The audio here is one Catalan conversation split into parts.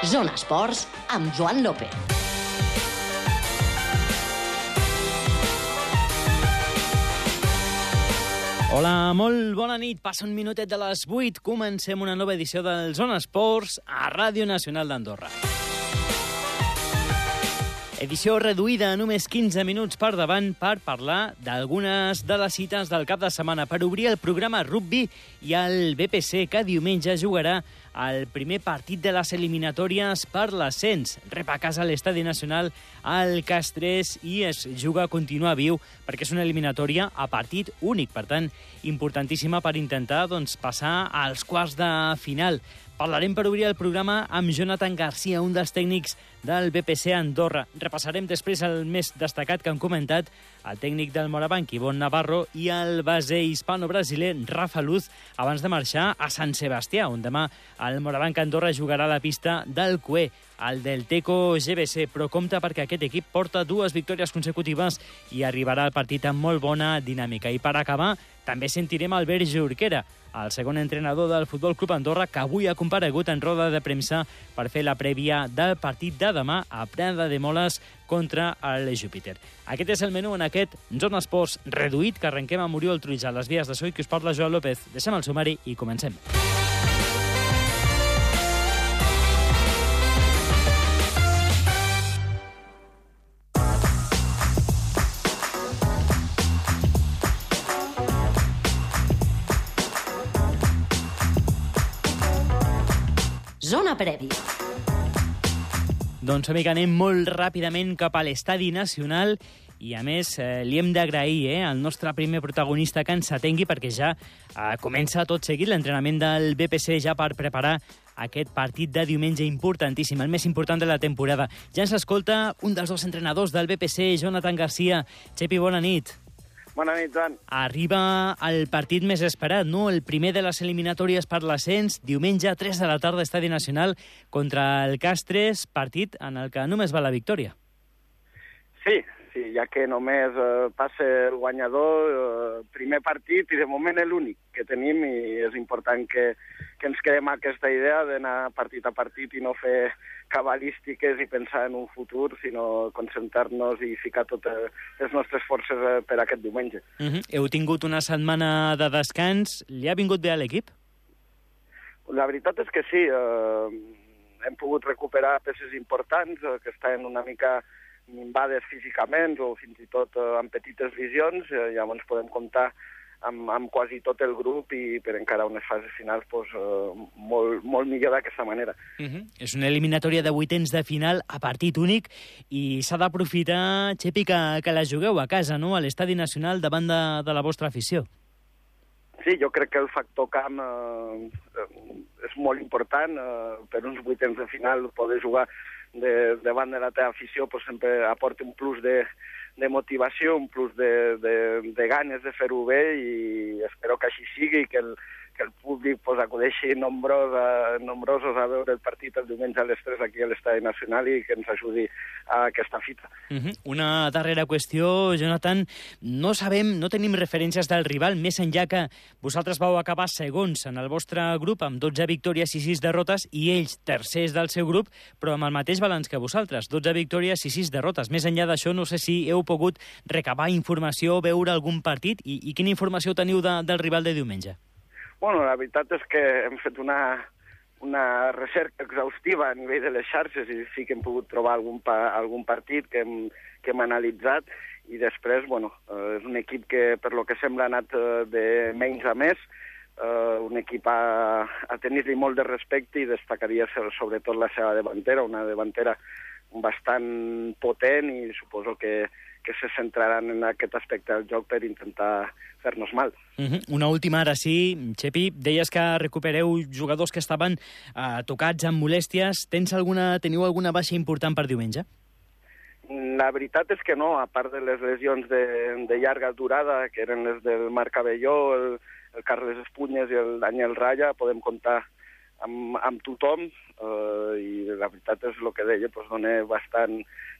Zona Esports amb Joan López. Hola, molt bona nit. Passa un minutet de les 8. Comencem una nova edició del Zona Esports a Ràdio Nacional d'Andorra. Edició reduïda a només 15 minuts per davant per parlar d'algunes de les cites del cap de setmana. Per obrir el programa Rugby i el BPC, que diumenge jugarà el primer partit de les eliminatòries per l'ascens. Rep a casa l'Estadi Nacional al Castres i es juga a continuar viu perquè és una eliminatòria a partit únic. Per tant, importantíssima per intentar doncs, passar als quarts de final. Parlarem per obrir el programa amb Jonathan Garcia, un dels tècnics del BPC Andorra. Repassarem després el més destacat que han comentat el tècnic del Morabanc, Ivon Navarro, i el base hispano-brasiler Rafa Luz, abans de marxar a Sant Sebastià, on demà el Morabanc Andorra jugarà a la pista del Cué, el del Teco GBC, però compta perquè aquest equip porta dues victòries consecutives i arribarà al partit amb molt bona dinàmica. I per acabar, també sentirem Albert Jorquera, el segon entrenador del Futbol Club Andorra, que avui ha comparegut en roda de premsa per fer la prèvia del partit de demà a Prada de Moles contra el Júpiter. Aquest és el menú en aquest Zona Esports reduït que arrenquem amb Oriol Truix a les vies de so i que us parla Joan López. Deixem el sumari i comencem. Zona prèvia. Doncs, amic, anem molt ràpidament cap a l'Estadi Nacional i, a més, eh, li hem d'agrair eh, al nostre primer protagonista que ens atengui perquè ja eh, comença tot seguit l'entrenament del BPC ja per preparar aquest partit de diumenge importantíssim, el més important de la temporada. Ja ens escolta un dels dos entrenadors del BPC, Jonathan Garcia. Xepi, bona nit. Bona nit, Joan. Arriba el partit més esperat, no? El primer de les eliminatòries per l'ascens, diumenge a 3 de la tarda, Estadi Nacional, contra el Castres, partit en el que només va la victòria. Sí, sí, ja que només eh, passa el guanyador, eh, primer partit i de moment l'únic que tenim i és important que, que ens quedem aquesta idea d'anar partit a partit i no fer cabalístiques i pensar en un futur, sinó concentrar-nos i ficar totes les nostres forces eh, per aquest diumenge. Uh -huh. Heu tingut una setmana de descans. Li ha vingut bé a l'equip? La veritat és que sí, eh, hem pogut recuperar peces importants eh, que estan una mica minvades físicament o fins i tot eh, amb petites visions, eh, llavors podem comptar amb, amb quasi tot el grup i per encara unes fases finals pues, eh, molt, molt millor d'aquesta manera. Uh -huh. És una eliminatòria de vuitens de final a partit únic i s'ha d'aprofitar, Xepi, que, que la jugueu a casa, no?, a l'Estadi Nacional davant de, de la vostra afició. Sí, jo crec que el factor camp eh, és molt important. Eh, per uns vuitens de final poder jugar de, davant de la teva afició pues, sempre aporta un plus de, de motivació, un plus de, de, de ganes de fer-ho bé i espero que així sigui i que el, que el públic pues, acudeixi nombros a, nombrosos a veure el partit el diumenge a les 3 aquí a l'Estadi Nacional i que ens ajudi a aquesta fita. Uh -huh. Una darrera qüestió, Jonathan. No sabem, no tenim referències del rival, més enllà que vosaltres vau acabar segons en el vostre grup amb 12 victòries i 6 derrotes i ells tercers del seu grup, però amb el mateix balanç que vosaltres, 12 victòries i 6 derrotes. Més enllà d'això, no sé si heu pogut recabar informació, veure algun partit i, i quina informació teniu de, del rival de diumenge? Bueno, la veritat és que hem fet una, una recerca exhaustiva a nivell de les xarxes i sí que hem pogut trobar algun, pa, algun partit que hem, que hem analitzat i després, bueno, eh, és un equip que per lo que sembla ha anat eh, de menys a més, eh, un equip a, a tenir-li molt de respecte i destacaria sobretot la seva davantera, una davantera bastant potent i suposo que, que se centraran en aquest aspecte del joc per intentar fer-nos mal. Uh -huh. Una última, ara sí. Xepi, deies que recupereu jugadors que estaven uh, tocats amb molèsties. Tens alguna, teniu alguna baixa important per diumenge? La veritat és que no, a part de les lesions de, de llarga durada, que eren les del Marc Cabelló, el, el Carles Espunyes i el Daniel Raya, podem comptar amb, amb tothom eh, i la veritat és el que deia, doncs dona bastant,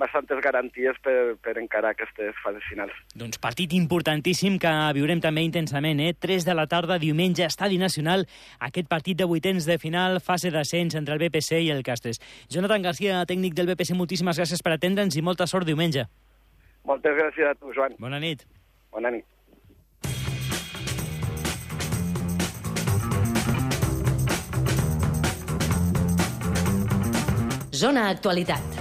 bastantes garanties per, per encarar aquestes fases finals. Doncs partit importantíssim que viurem també intensament, eh? 3 de la tarda, diumenge, Estadi Nacional, aquest partit de vuitens de final, fase d'ascens entre el BPC i el Castres. Jonathan Garcia, tècnic del BPC, moltíssimes gràcies per atendre'ns i molta sort diumenge. Moltes gràcies a tu, Joan. Bona nit. Bona nit. Zona Actualitat.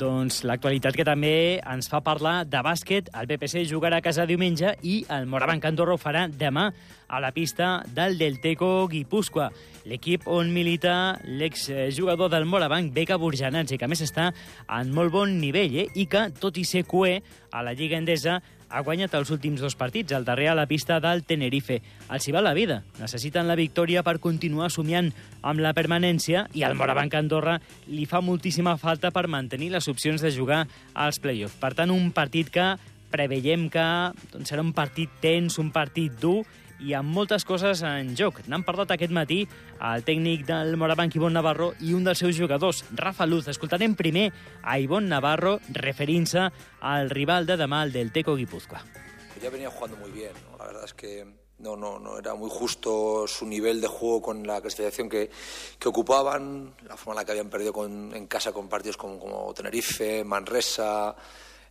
Doncs l'actualitat que també ens fa parlar de bàsquet. El BPC jugarà a casa diumenge i el Morabanc Andorra farà demà a la pista del Delteco Guipúscoa. L'equip on milita l'exjugador del Morabanc, Beca Burjanats, i que més està en molt bon nivell, eh? i que, tot i ser cué a la Lliga Endesa, ha guanyat els últims dos partits, el darrer a la pista del Tenerife. Els hi va la vida. Necessiten la victòria per continuar somiant amb la permanència i al Morabanc Andorra li fa moltíssima falta per mantenir les opcions de jugar als play-offs. Per tant, un partit que preveiem que doncs, serà un partit tens, un partit dur i amb moltes coses en joc. N'han parlat aquest matí el tècnic del Morabanc, Ivon Navarro, i un dels seus jugadors, Rafa Luz. Escoltarem primer a Ivon Navarro referint-se al rival de demà, el del Teco Guipúzcoa. Ya venía jugando muy bien, ¿no? la verdad es que no, no, no era muy justo su nivel de juego con la clasificación que, que ocupaban, la forma en la que habían perdido con, en casa con partidos como, como Tenerife, Manresa,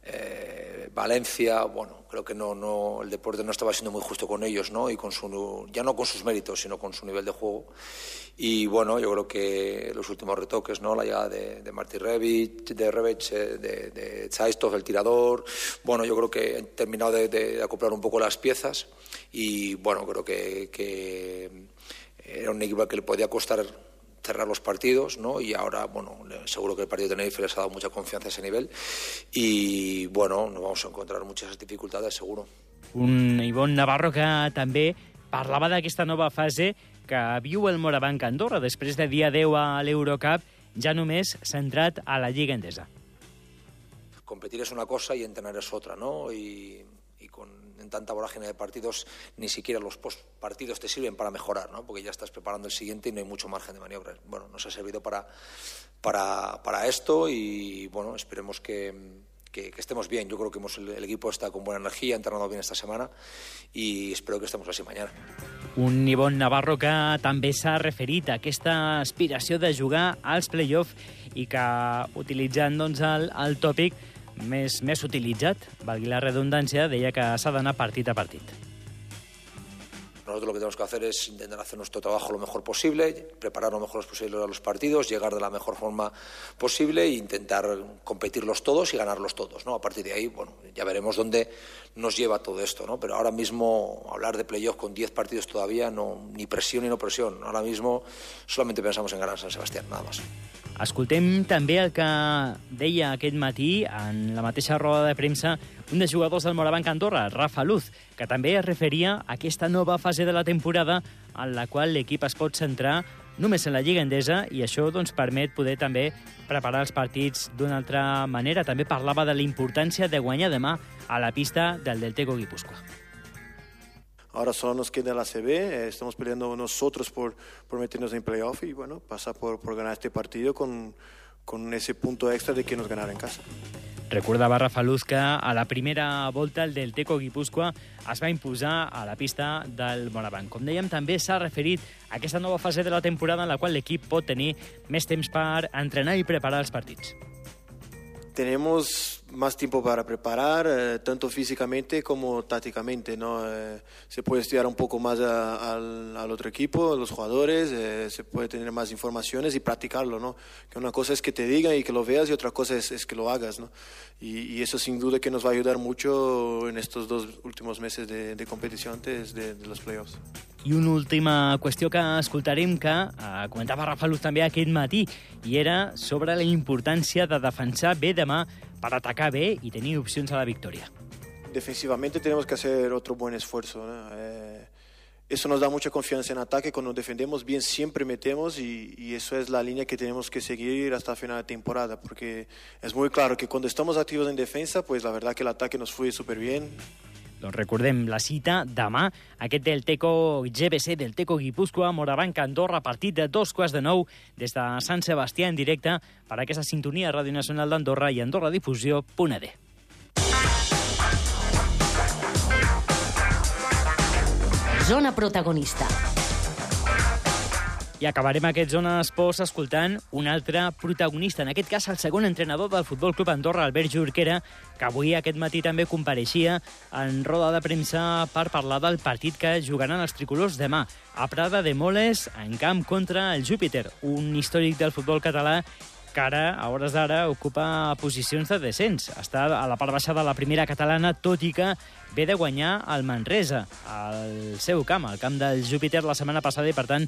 eh, Valencia, bueno, creo que no, el deporte no estaba siendo muy justo con ellos, ¿no? Y con su, ya no con sus méritos, sino con su nivel de juego. Y bueno, yo creo que los últimos retoques, ¿no? La llegada de, de Martí Rebic, de Rebic, eh, de, de el tirador, bueno, yo creo que han terminado de, de acoplar un poco las piezas y bueno, creo que, que era un equipo que le podía costar cerrar los partidos, ¿no? Y ahora, bueno, seguro que el partido de Tenerife les ha dado mucha confianza a ese nivel y, bueno, nos vamos a encontrar muchas dificultades, seguro. Un Ivon Navarro que també parlava d'aquesta nova fase que viu el Morabanc Andorra després de dia 10 a l'Eurocup, ja només centrat a la Lliga Endesa. Competir es una cosa y entrenar es otra, ¿no? Y, y con en tanta vorágine de partidos, ni siquiera los post partidos te sirven para mejorar, ¿no? Porque ya estás preparando el siguiente y no hay mucho margen de maniobra. Bueno, nos ha servido para, para, para esto y, bueno, esperemos que, que, que, estemos bien. Yo creo que hemos, el, el, equipo está con buena energía, ha entrenado bien esta semana y espero que estemos así mañana. Un Ivon Navarro que també s'ha referit a aquesta aspiració de jugar als play-off i que, utilitzant doncs, el, el tòpic, més, més utilitzat, valgui la redundància, deia que s'ha d'anar partit a partit. Nosotros lo que tenemos que hacer es intentar hacer nuestro trabajo lo mejor posible, preparar lo mejor posible a los partidos, llegar de la mejor forma posible e intentar competirlos todos y ganarlos todos. ¿no? A partir de ahí, bueno, ya veremos dónde nos lleva todo esto. ¿no? Pero ahora mismo hablar de playoff con 10 partidos todavía, no, ni presión ni no presión. Ahora mismo solamente pensamos en ganar San Sebastián, nada más. Escoltem també el que deia aquest matí en la mateixa roda de premsa un dels jugadors del Morabanc Andorra, Rafa Luz, que també es referia a aquesta nova fase de la temporada en la qual l'equip es pot centrar només en la Lliga Endesa i això doncs, permet poder també preparar els partits d'una altra manera. També parlava de la importància de guanyar demà a la pista del Delteco Guipúscoa. Ahora solo nos queda la CB, eh, estamos peleando nosotros por, por meternos en playoff y bueno, pasa por, por ganar este partido con, con ese punto extra de que nos ganara en casa. Recordava Rafa Luz que a la primera volta el del Teco Guipúscoa es va imposar a la pista del Morabanc. Com dèiem, també s'ha referit a aquesta nova fase de la temporada en la qual l'equip pot tenir més temps per entrenar i preparar els partits. Tenemos más tiempo para preparar, eh, tanto físicamente como tácticamente. ¿no? Eh, se puede estudiar un poco más a, al, al, otro equipo, los jugadores, eh, se puede tener más informaciones y practicarlo. ¿no? Que una cosa es que te digan y que lo veas y otra cosa es, es que lo hagas. ¿no? Y, y, eso sin duda que nos va a ayudar mucho en estos dos últimos meses de, de antes de, de, los playoffs. I una última qüestió que escoltarem que eh, comentava Rafa Luz també aquest matí i era sobre la importància de defensar bé demà para atacar bé y tener opciones a la victoria. Defensivamente tenemos que hacer otro buen esfuerzo. Eh, eso nos da mucha confianza en ataque. Cuando defendemos bien, siempre metemos y, eso es la línea que tenemos que seguir hasta final de temporada. Porque es muy claro que cuando estamos activos en defensa, pues la verdad que el ataque nos fluye súper bien. Doncs recordem la cita demà, aquest del Teco GBC, del Teco Guipúscoa, Morabanca, Andorra, partit de dos quarts de nou des de Sant Sebastià en directe per a aquesta sintonia Ràdio Nacional d'Andorra i Andorra Difusió.d. Zona protagonista. I acabarem aquest Zona Esports escoltant un altre protagonista, en aquest cas el segon entrenador del Futbol Club Andorra, Albert Jorquera, que avui aquest matí també compareixia en roda de premsa per parlar del partit que jugaran els tricolors demà a Prada de Moles en camp contra el Júpiter, un històric del futbol català que ara, a hores d'ara, ocupa posicions de descens. Està a la part baixa de la primera catalana, tot i que ve de guanyar el Manresa, al seu camp, al camp del Júpiter la setmana passada, i per tant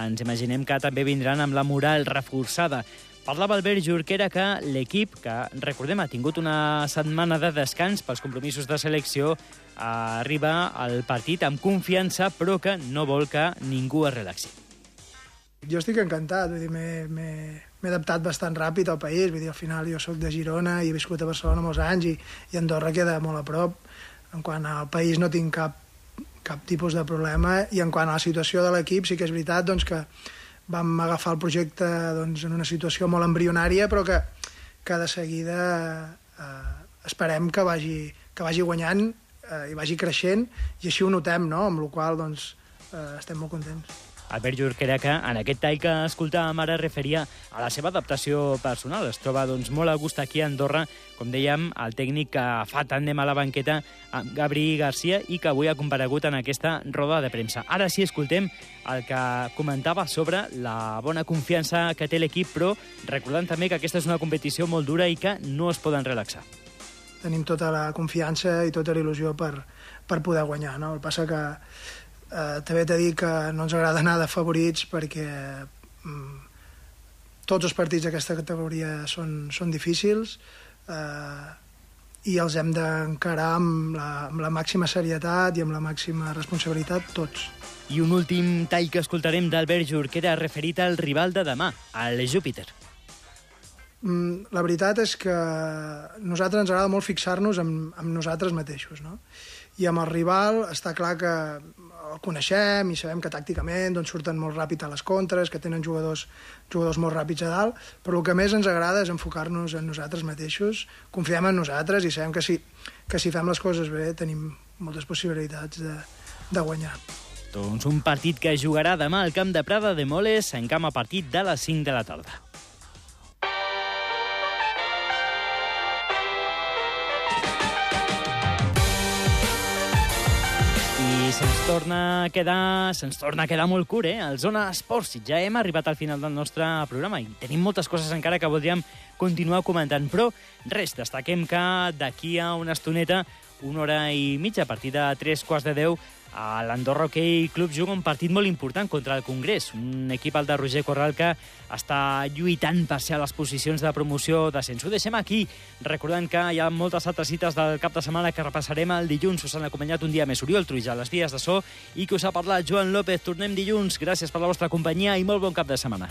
ens imaginem que també vindran amb la moral reforçada. Parlava Albert Jorquera que l'equip, que recordem ha tingut una setmana de descans pels compromisos de selecció, arriba al partit amb confiança, però que no vol que ningú es relaxi. Jo estic encantat, vull dir, m'he adaptat bastant ràpid al país, vull dir, al final jo sóc de Girona i he viscut a Barcelona molts anys i, i Andorra queda molt a prop. En quant al país no tinc cap, cap tipus de problema i en quant a la situació de l'equip sí que és veritat doncs, que vam agafar el projecte doncs, en una situació molt embrionària però que, que de seguida eh, esperem que vagi, que vagi guanyant eh, i vagi creixent i així ho notem, no? amb la qual doncs, eh, estem molt contents. Albert Jorquera, que en aquest tall que escoltàvem ara referia a la seva adaptació personal. Es troba doncs, molt a gust aquí a Andorra, com dèiem, el tècnic que fa tàndem a la banqueta amb Gabri Garcia i que avui ha comparegut en aquesta roda de premsa. Ara sí escoltem el que comentava sobre la bona confiança que té l'equip, però recordant també que aquesta és una competició molt dura i que no es poden relaxar. Tenim tota la confiança i tota la il·lusió per, per poder guanyar. No? El passa que Eh, també t'he de dir que no ens agrada anar de favorits perquè mm, tots els partits d'aquesta categoria són, són difícils eh, i els hem d'encarar amb, la, amb la màxima serietat i amb la màxima responsabilitat tots. I un últim tall que escoltarem d'Albert Jorquera referit al rival de demà, al Júpiter. Mm, la veritat és que a nosaltres ens agrada molt fixar-nos en, en nosaltres mateixos, no? I amb el rival està clar que el coneixem i sabem que tàcticament doncs, surten molt ràpid a les contres, que tenen jugadors, jugadors molt ràpids a dalt, però el que més ens agrada és enfocar-nos en nosaltres mateixos, confiem en nosaltres i sabem que si, que si fem les coses bé tenim moltes possibilitats de, de guanyar. Doncs un partit que jugarà demà al camp de Prada de Moles en camp a partit de les 5 de la tarda. Torna a quedar, se'ns torna a quedar molt curt, eh? El Zona Esports. Ja hem arribat al final del nostre programa i tenim moltes coses encara que voldríem continuar comentant, però res, destaquem que d'aquí a una estoneta, una hora i mitja, a partir de tres quarts de deu, l'Andorra Hockey Club juga un partit molt important contra el Congrés, un equip al de Roger Corral que està lluitant per ser a les posicions de promoció d'ascens. Ho deixem aquí, recordant que hi ha moltes altres cites del cap de setmana que repassarem el dilluns. Us han acompanyat un dia més Oriol Truja a les vies de so i que us ha parlat Joan López. Tornem dilluns. Gràcies per la vostra companyia i molt bon cap de setmana.